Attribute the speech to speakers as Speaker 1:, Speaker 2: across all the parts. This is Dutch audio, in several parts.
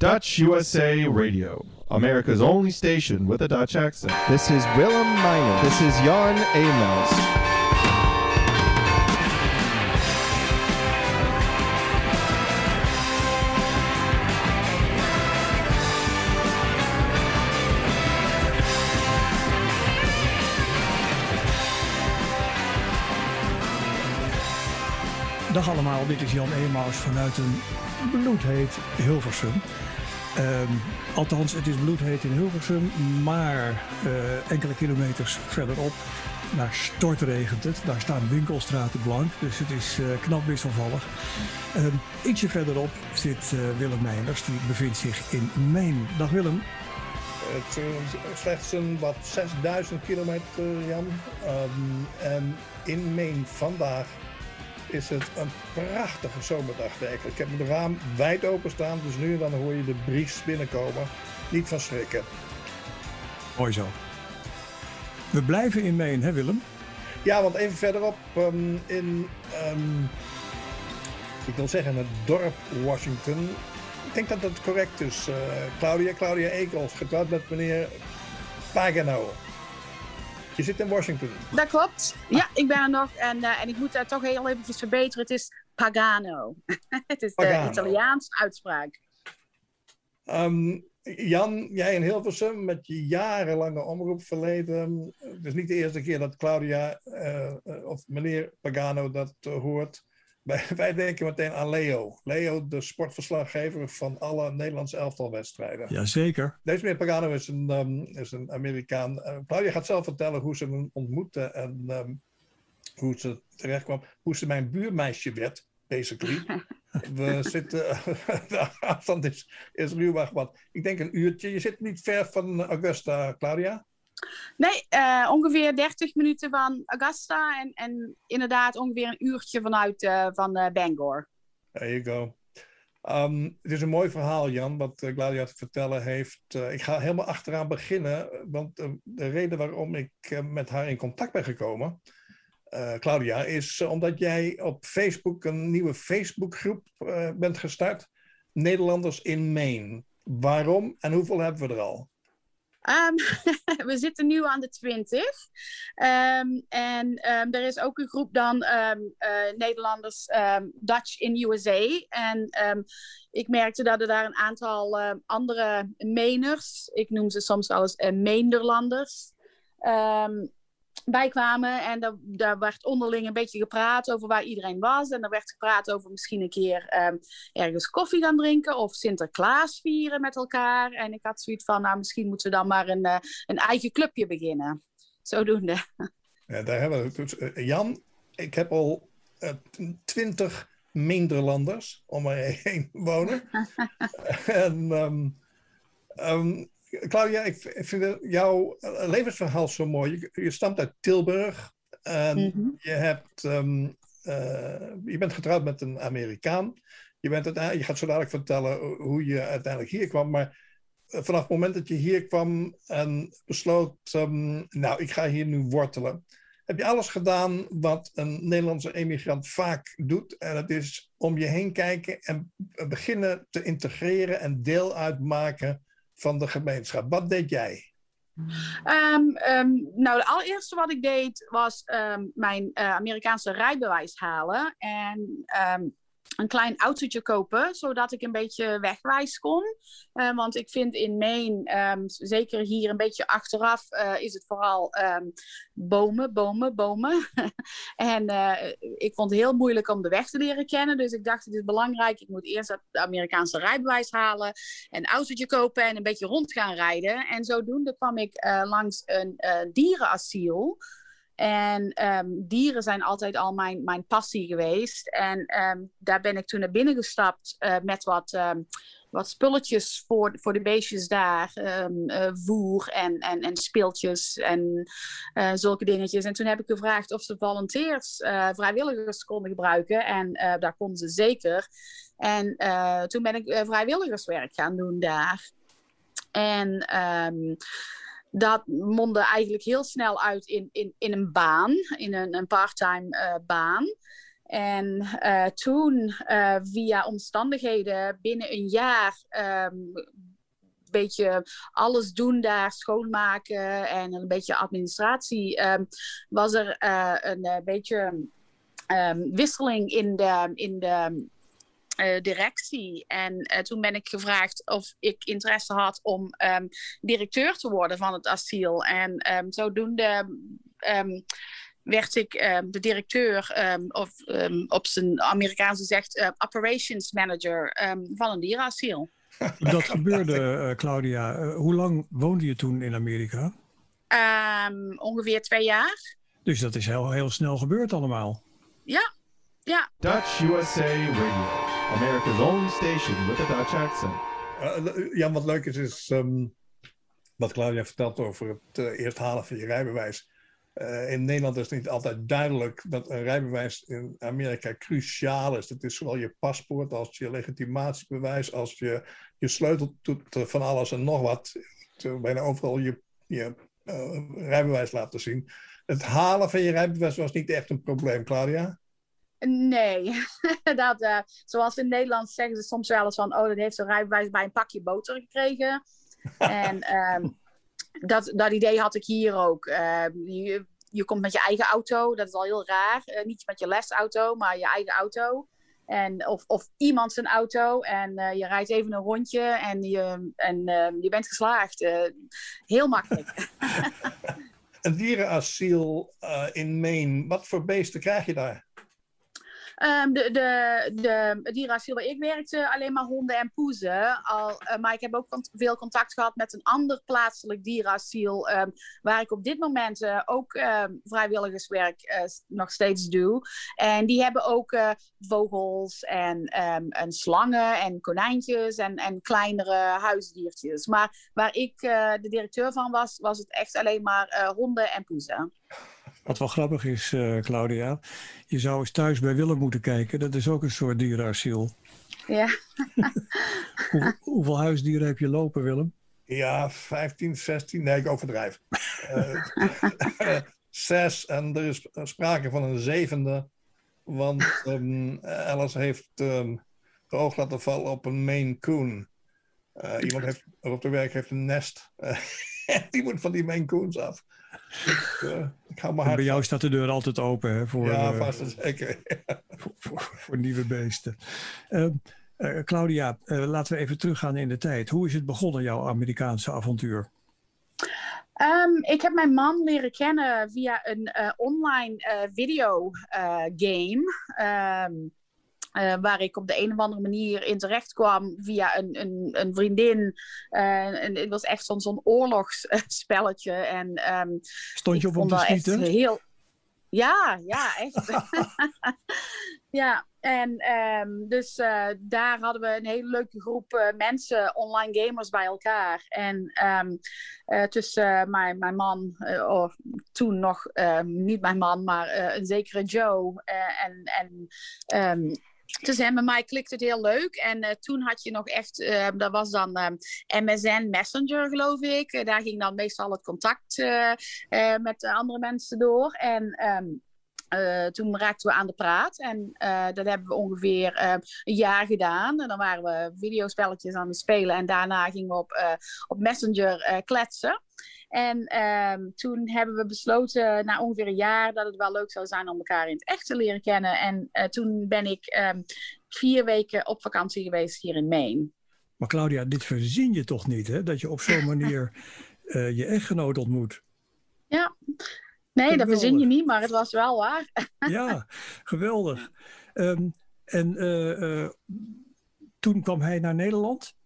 Speaker 1: Dutch USA Radio, America's only station with a Dutch accent.
Speaker 2: This is Willem Miner. This is Jan Amos.
Speaker 3: Dag allemaal, dit is Jan Emaus vanuit een bloedheet Hilversum. Ehm, althans, het is bloedheet in Hilversum, maar eh, enkele kilometers verderop, daar stortregent het. Daar staan winkelstraten blank, dus het is uh, knap wisselvallig. Ehm, ietsje verderop zit uh, Willem Meijers, die bevindt zich in Maine. Dag Willem.
Speaker 4: Het is slechts een wat 6000 kilometer, Jan. Um, en in Maine vandaag is het een prachtige zomerdag werkelijk. Ik heb mijn raam wijd open staan, dus nu en dan hoor je de bries binnenkomen. Niet van schrikken.
Speaker 3: Mooi zo. We blijven in Maine, hè Willem?
Speaker 4: Ja, want even verderop um, in, um, ik wil zeggen het dorp Washington. Ik denk dat dat correct is. Uh, Claudia, Claudia Ekels, getrouwd met meneer Pagano. Je zit in Washington.
Speaker 5: Dat klopt. Ja, ik ben er nog. En, uh, en ik moet daar toch heel eventjes verbeteren. Het is Pagano. het is Pagano. de Italiaanse uitspraak.
Speaker 4: Um, Jan, jij in Hilversum met je jarenlange omroepverleden. Het is niet de eerste keer dat Claudia uh, of meneer Pagano dat hoort. Wij, wij, denken meteen aan Leo. Leo, de sportverslaggever van alle Nederlandse elftalwedstrijden.
Speaker 3: Jazeker.
Speaker 4: Deze meneer Pagano is een, um, is een Amerikaan. Uh, Claudia gaat zelf vertellen hoe ze hem ontmoette en um, hoe ze terecht kwam. Hoe ze mijn buurmeisje werd, basically. We zitten, de afstand is, is ruwweg wat. Ik denk een uurtje. Je zit niet ver van Augusta, Claudia?
Speaker 5: Nee, uh, ongeveer 30 minuten van Augusta en, en inderdaad ongeveer een uurtje vanuit uh, van uh, Bangor.
Speaker 4: There you go. Um, het is een mooi verhaal, Jan, wat Claudia te vertellen heeft. ik ga helemaal achteraan beginnen, want de reden waarom ik met haar in contact ben gekomen, Claudia, is omdat jij op Facebook een nieuwe Facebookgroep bent gestart. Nederlanders in Maine. Waarom en hoeveel hebben we er al?
Speaker 5: Um, we zitten nu aan de 20. Um, en um, er is ook een groep dan uh, Nederlanders Dutch in USA. En ik merkte dat er daar een aantal andere meners, ik noem ze soms wel eens uh, Meenderlanders, bij kwamen. En daar, daar, werd onderling een beetje gepraat over waar iedereen was. En er werd gepraat over misschien een keer um, ergens koffie gaan drinken of Sinterklaas vieren met elkaar. En ik had zoiets van, nou misschien moeten we dan maar een, uh, een eigen clubje beginnen. Zodoende.
Speaker 4: Ja, daar hebben we het. Uh, Jan, ik heb al twintig Nederlanders om mij heen wonen. en um, um, Claudia, ik vind jouw levensverhaal zo mooi. Je, je stamt uit Tilburg. En mm -hmm. je, hebt, um, uh, je bent getrouwd met een Amerikaan. Je, bent je gaat zo dadelijk vertellen hoe je uiteindelijk hier kwam. Maar vanaf het moment dat je hier kwam en besloot, um, nou, ik ga hier nu wortelen. Heb je alles gedaan wat een Nederlandse emigrant vaak doet. En dat is om je heen kijken en beginnen te integreren en deel uitmaken van de gemeenschap. Wat deed jij?
Speaker 5: Um, um, nou, het allereerste wat ik deed was um, mijn uh, Amerikaanse rijbewijs halen. En een klein autootje kopen, zodat ik een beetje wegwijs kon. Uh, want ik vind in Maine, um, zeker hier een beetje achteraf, uh, is het vooral um, bomen, bomen, bomen. en uh, ik vond het heel moeilijk om de weg te leren kennen. Dus ik dacht, het is belangrijk, ik moet eerst het Amerikaanse rijbewijs halen, een autootje kopen en een beetje rond gaan rijden. En zodoende kwam ik langs een dierenasiel. En um, dieren zijn altijd al mijn, mijn passie geweest. En um, daar ben ik toen naar binnen gestapt uh, met wat, um, wat spulletjes voor, voor de beestjes daar. Uh, voer en, en, en speeltjes en uh, zulke dingetjes. En toen heb ik gevraagd of ze volunteers, vrijwilligers konden gebruiken. En daar konden ze zeker. En toen ben ik vrijwilligerswerk gaan doen daar. En dat mondde eigenlijk heel snel uit in, in, in een baan, in een, een parttime uh, baan. En uh, toen, uh, via omstandigheden, binnen een jaar um, beetje alles doen daar, schoonmaken en een beetje administratie, um, was er een beetje um, wisseling in de, in de uh, directie. En uh, toen ben ik gevraagd of ik interesse had om um, directeur te worden van het asiel. En um, zodoende um, werd ik de directeur, of op zijn Amerikaanse zegt, uh, operations manager van een dierenasiel.
Speaker 3: Dat gebeurde, Claudia. hoe lang woonde je toen in Amerika?
Speaker 5: ongeveer twee jaar.
Speaker 3: Dus dat is heel, heel snel gebeurd allemaal.
Speaker 5: Ja, ja.
Speaker 1: Dutch USA Radio. America's only station with a Dutch accent.
Speaker 4: Uh, ja, wat leuk is, is um, wat Claudia vertelt over het uh, eerst halen van je rijbewijs. Uh, in Nederland is het niet altijd duidelijk dat een rijbewijs in Amerika cruciaal is. Dat is zowel je paspoort als je legitimatiebewijs, als je, je sleuteltoet van alles en nog wat. Bijna overal je, je rijbewijs laten zien. Het halen van je rijbewijs was niet echt een probleem, Claudia?
Speaker 5: Nee, dat, uh, zoals in Nederland zeggen ze soms wel eens van, oh, dat heeft zo'n rijbewijs bij een pakje boter gekregen. en um, dat, dat idee had ik hier ook. Uh, je, je komt met je eigen auto, dat is al heel raar. Uh, niet met je lesauto, maar je eigen auto. En, of, of iemand zijn auto en uh, je rijdt even een rondje en je, en, je bent geslaagd. heel makkelijk.
Speaker 4: een dierenasiel in Maine, wat voor beesten krijg je daar?
Speaker 5: Um, de, de, de, waar ik werkte, alleen maar honden en poezen. Al, uh, maar ik heb ook veel contact gehad met een ander plaatselijk dierenasiel. Um, waar ik op dit moment uh, ook uh, vrijwilligerswerk eh, nog steeds doe. En die hebben ook eh, vogels en, en slangen en konijntjes en, en kleinere huisdiertjes. Maar waar ik eh, de directeur van was, was het echt alleen maar honden en poezen.
Speaker 3: Wat wel grappig is, uh, Claudia, je zou eens thuis bij Willem moeten kijken. Dat is ook een soort dierenasiel.
Speaker 5: Ja.
Speaker 3: Hoe, hoeveel huisdieren heb je lopen, Willem?
Speaker 4: Ja, 15, 16. Nee, ik overdrijf. uh, zes. En er is sprake van een zevende. Want um, Alice heeft um, de oog laten vallen op een Maine Coon. Uh, iemand heeft, op de werk heeft een nest. die moet van die Maine Coons af. Ik, hou
Speaker 3: maar bij jou staat de deur altijd open hè, voor,
Speaker 4: ja, vast en zeker.
Speaker 3: voor, voor, voor, nieuwe beesten. Uh, uh, Claudia, laten we even teruggaan in de tijd. Hoe is het begonnen, jouw Amerikaanse avontuur?
Speaker 5: Um, ik heb mijn man leren kennen via een online video game. Um, uh, waar ik op de een of andere manier in terecht kwam via een, een, een vriendin. Uh, en het was echt zo'n zo'n oorlogsspelletje. En, um,
Speaker 3: Stond je op om te schieten?
Speaker 5: Heel... Ja, ja, echt. ja, en um, dus uh, daar hadden we een hele leuke groep mensen, online gamers bij elkaar. En um, tussen mijn, mijn man, of toen nog niet mijn man, maar een zekere Joe en, en dus en mij klikte het heel leuk. En uh, toen had je nog echt, uh, dat was dan uh, ehm, MSN Messenger geloof ik. Eh, daar ging dan meestal het contact met andere mensen door. En um, toen raakten we aan de praat. En dat hebben we ongeveer een jaar gedaan. En dan waren we videospelletjes aan het spelen. En daarna gingen we op, op Messenger kletsen. En um, toen hebben we besloten, na ongeveer een jaar, dat het wel leuk zou zijn om elkaar in het echt te leren kennen. En uh, toen ben ik um, vier weken op vakantie geweest hier in Maine.
Speaker 3: Maar Claudia, dit verzin je toch niet, hè? Dat je op zo'n manier uh, je echtgenoot ontmoet.
Speaker 5: Ja, nee, geweldig. dat verzin je niet, maar het was wel waar.
Speaker 3: ja, geweldig. Um, en uh, toen kwam hij naar Nederland?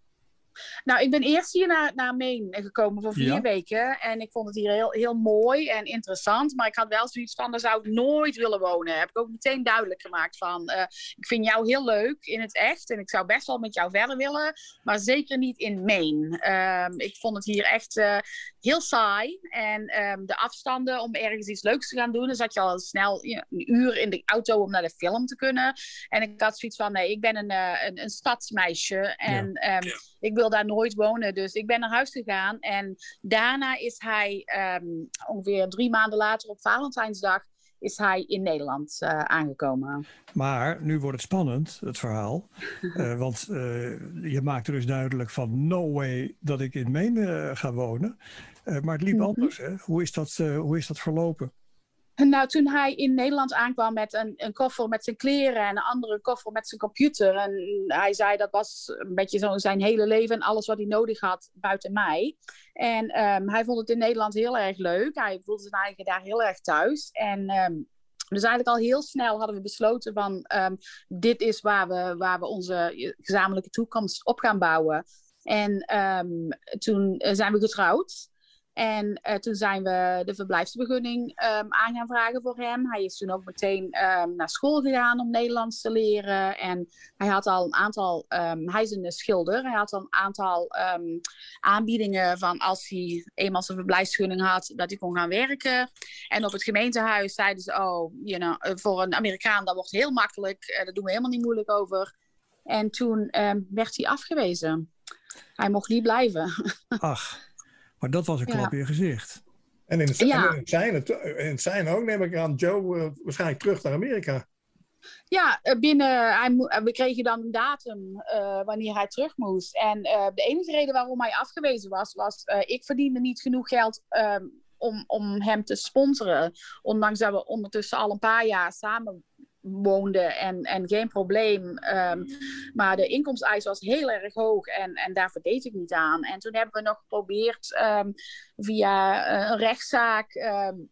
Speaker 5: Nou, ik ben eerst hier naar, naar Maine gekomen voor vier ja. weken. En ik vond het hier heel, heel mooi en interessant. Maar ik had wel zoiets van, daar zou ik nooit willen wonen. Heb ik ook meteen duidelijk gemaakt van, uh, ik vind jou heel leuk in het echt. En ik zou best wel met jou verder willen. Maar zeker niet in Maine. Um, ik vond het hier echt uh, heel saai. En um, de afstanden om ergens iets leuks te gaan doen. Dan zat je al snel een uur in de auto om naar de film te kunnen. En ik had zoiets van, nee, ik ben een, uh, een, een stadsmeisje. En ja. um, ik wil daar nooit wonen. Dus ik ben naar huis gegaan. En daarna is hij um, ongeveer drie maanden later op Valentijnsdag is hij in Nederland aangekomen.
Speaker 3: Maar nu wordt het spannend, het verhaal. want je maakt er dus duidelijk van no way dat ik in Maine ga wonen. maar het liep mhm. anders. Hè? Hoe, is dat, hoe is dat verlopen?
Speaker 5: Nou, toen hij in Nederland aankwam met een, een koffer met zijn kleren en een andere koffer met zijn computer. En hij zei dat was een beetje zo zijn hele leven en alles wat hij nodig had buiten mij. En ehm, hij vond het in Nederland heel erg leuk. Hij voelde zijn eigen daar heel erg thuis. En ehm, dus eigenlijk al heel snel hadden we besloten van um, dit is waar we, waar we onze gezamenlijke toekomst op gaan bouwen. En toen eh, zijn we getrouwd. En uh, toen zijn we de verblijfsvergunning um, aan gaan vragen voor hem. Hij is toen ook meteen um, naar school gegaan om Nederlands te leren. En hij had al een aantal, um, hij is een schilder, hij had al een aantal aanbiedingen van als hij eenmaal zijn verblijfsvergunning had, dat hij kon gaan werken. En op het gemeentehuis zeiden ze, oh, you know, voor een Amerikaan dat wordt heel makkelijk, uh, daar doen we helemaal niet moeilijk over. En toen werd hij afgewezen. Hij mocht niet blijven.
Speaker 3: Ach. Maar dat was een klap in je gezicht.
Speaker 4: En in het, ja. in, het zijn, in het zijn ook, neem ik aan, Joe uh, waarschijnlijk terug naar Amerika.
Speaker 5: Ja, eh, binnen, hij, eh, we kregen dan een datum uh, wanneer hij terug moest. En uh, de enige reden waarom hij afgewezen was, was uh, ik verdiende niet genoeg geld ehm, om, om hem te sponsoren. Ondanks dat we ondertussen al een paar jaar samen woonde en, en geen probleem. Um, maar de inkomsteis was heel erg hoog en, en daar verdeed ik niet aan. En toen hebben we nog geprobeerd um, via uh, een rechtszaak. Um,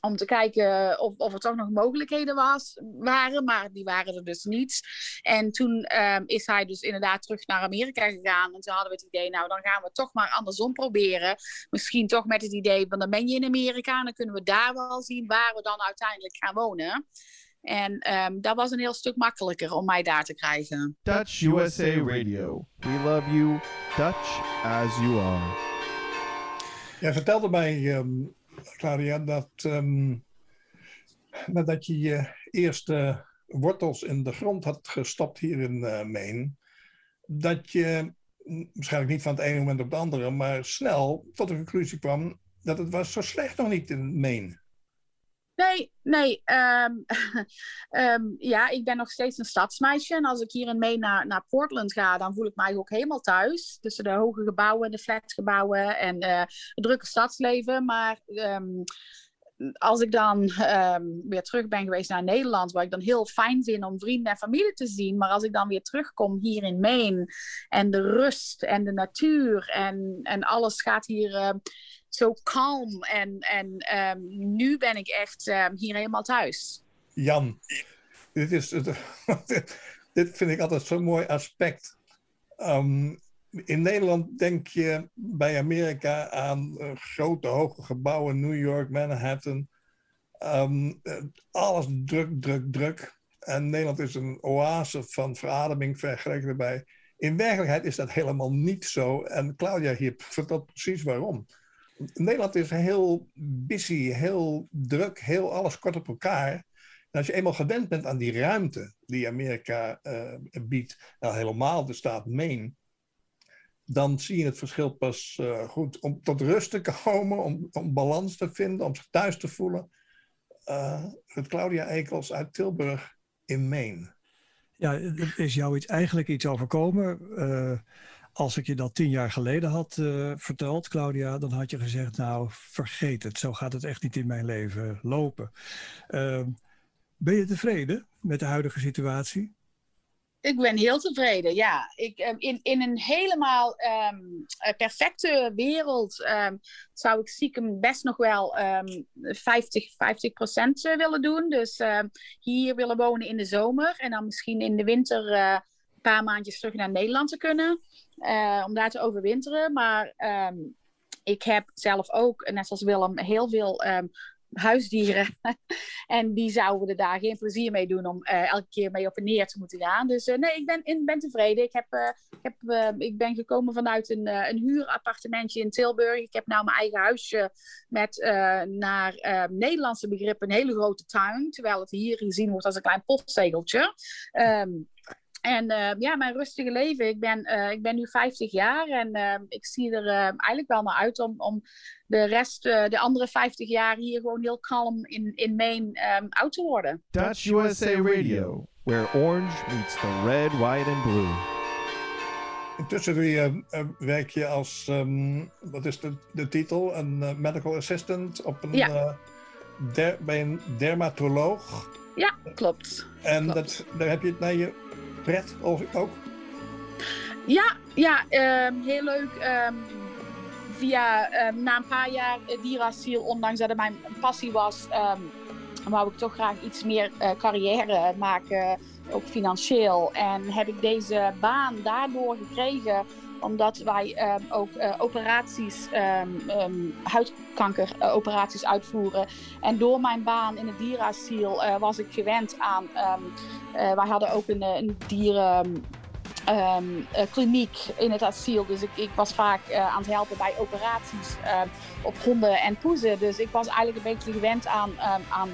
Speaker 5: om te kijken of, of er toch nog mogelijkheden was, waren, maar die waren er dus niet. En toen is hij dus inderdaad terug naar Amerika gegaan. En toen hadden we het idee, nou dan gaan we toch maar andersom proberen. Misschien toch met het idee, van dan ben je in Amerika, dan kunnen we daar wel zien waar we dan uiteindelijk gaan wonen. En um, dat was een heel stuk makkelijker om mij daar te krijgen.
Speaker 1: Dutch USA Radio. We love you, Dutch as you are.
Speaker 4: Jij vertelde mij, um, Claudia, dat um, nadat je je eerste wortels in de grond had gestopt hier in uh, Maine, dat je waarschijnlijk niet van het ene moment op het andere, maar snel tot de conclusie kwam dat het was zo slecht nog niet in Maine.
Speaker 5: Nee, nee. Um, um, ja, ik ben nog steeds een stadsmeisje. En als ik hier in naar, naar Portland ga, dan voel ik mij ook helemaal thuis. Tussen de hoge gebouwen, de flatgebouwen en uh, het drukke stadsleven. Maar um, als ik dan weer terug ben geweest naar Nederland, waar ik dan heel fijn vind om vrienden en familie te zien. Maar als ik dan weer terugkom hier in Maine en de rust en de natuur en, en alles gaat hier zo kalm. En, en um, nu ben ik echt um, hier helemaal thuis.
Speaker 4: Jan, dit, is, dit vind ik altijd zo'n mooi aspect. Um, in Nederland denk je bij Amerika aan uh, grote hoge gebouwen, New York, Manhattan. Alles druk, druk, druk. En Nederland is een oase van verademing vergeleken erbij. In werkelijkheid is dat helemaal niet zo. En Claudia hier vertelt precies waarom. Nederland is heel busy, heel druk, heel alles kort op elkaar. Als je eenmaal gewend bent aan die ruimte die Amerika uh, biedt, nou helemaal de staat Maine, dan zie je het verschil pas uh, goed. Om tot rust te komen, om, om balans te vinden, om zich thuis te voelen. Uh, het Claudia Ekels uit Tilburg in Maine.
Speaker 3: Ja, is jou iets, eigenlijk iets overkomen. Als ik je dat tien jaar geleden had uh, verteld, Claudia, dan had je gezegd: Nou, vergeet het, zo gaat het echt niet in mijn leven lopen. Uh, ben je tevreden met de huidige situatie?
Speaker 5: Ik ben heel tevreden, ja. Ik, ehm, in, in een helemaal um, perfecte wereld um, zou ik stiekem best nog wel 50, 50 procent eh, willen doen. Dus hier willen wonen in de zomer en dan misschien in de winter een paar maandjes terug naar Nederland te kunnen. Uh, om daar te overwinteren. Maar ik heb zelf ook, net zoals Willem, heel veel huisdieren. en die zouden er daar geen plezier mee doen om uh, elke keer mee op en neer te moeten gaan. Dus uh, nee, ik ben, in, ben tevreden. Ik, heb, heb, ik ben gekomen vanuit een, een huurappartementje in Tilburg. Ik heb nou mijn eigen huisje met naar Nederlandse begrippen een hele grote tuin. Terwijl het hier gezien wordt als een klein postzegeltje. En uh, ja, mijn rustige leven. Ik ben, uh, ik ben nu 50 jaar en uh, ik zie er eigenlijk wel naar uit om, om de rest, de andere 50 jaar hier gewoon heel kalm in, in Maine um, oud te worden.
Speaker 1: Dutch USA Radio, where orange meets the red, white and blue.
Speaker 4: Intussen doe je, werk je als, um, wat is de, de titel? Een medical assistant op een,
Speaker 5: ja.
Speaker 4: der, bij een dermatoloog.
Speaker 5: Ja, klopt.
Speaker 4: En
Speaker 5: klopt.
Speaker 4: Dat, daar heb je het naar je pret ook?
Speaker 5: Ja, ja um, heel leuk. Um, via, um, na een paar jaar dierasiel, ondanks dat het mijn passie was, wou ik toch graag iets meer uh, carrière maken, ook financieel. En heb ik deze baan daardoor gekregen omdat wij um, ook uh, operaties, um, um, huidkankeroperaties uitvoeren. En door mijn baan in het dierenasiel uh, was ik gewend aan. Wij hadden ook een, een in het asiel. Dus ik, ik was vaak aan het helpen bij operaties op honden en poezen. Dus ik was eigenlijk een beetje gewend aan, aan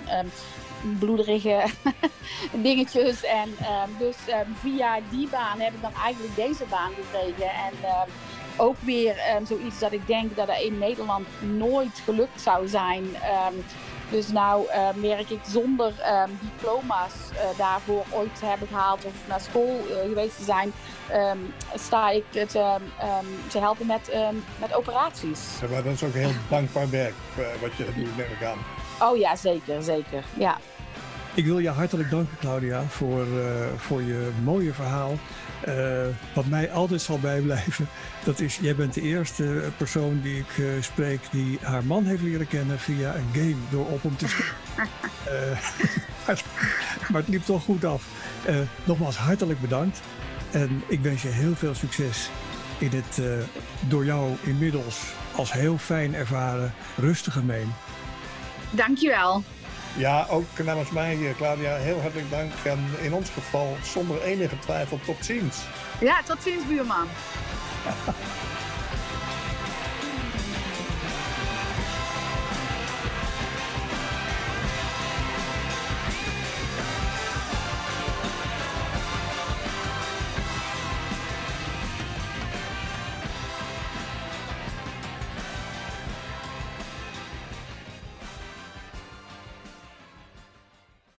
Speaker 5: bloederige dingetjes. En um, dus um, via die baan heb ik dan eigenlijk deze baan gekregen. En um, ook weer zoiets dat ik denk dat er in Nederland nooit gelukt zou zijn. Dus nou merk ik zonder diploma's uh, daarvoor ooit te hebben gehaald of naar school uh, geweest te zijn, sta ik te, te helpen met, met operaties.
Speaker 4: Ja, maar dat is ook heel dankbaar werk uh, wat je nu neem ik aan.
Speaker 5: Oh ja, zeker, zeker. Ja.
Speaker 3: Ik wil je hartelijk danken, Claudia, voor, uh, voor je mooie verhaal. Uh, wat mij altijd zal bijblijven, dat is, jij bent de eerste persoon die ik uh, spreek die haar man heeft leren kennen via een game door op hem te spelen. maar, maar het liep toch goed af. nogmaals hartelijk bedankt. En ik wens je heel veel succes in het door jou inmiddels als heel fijn ervaren rustige meen.
Speaker 5: Dankjewel.
Speaker 4: Ja, ook namens mij, Claudia, heel hartelijk dank. En in ons geval, zonder enige twijfel, tot ziens.
Speaker 5: Ja, tot ziens, buurman.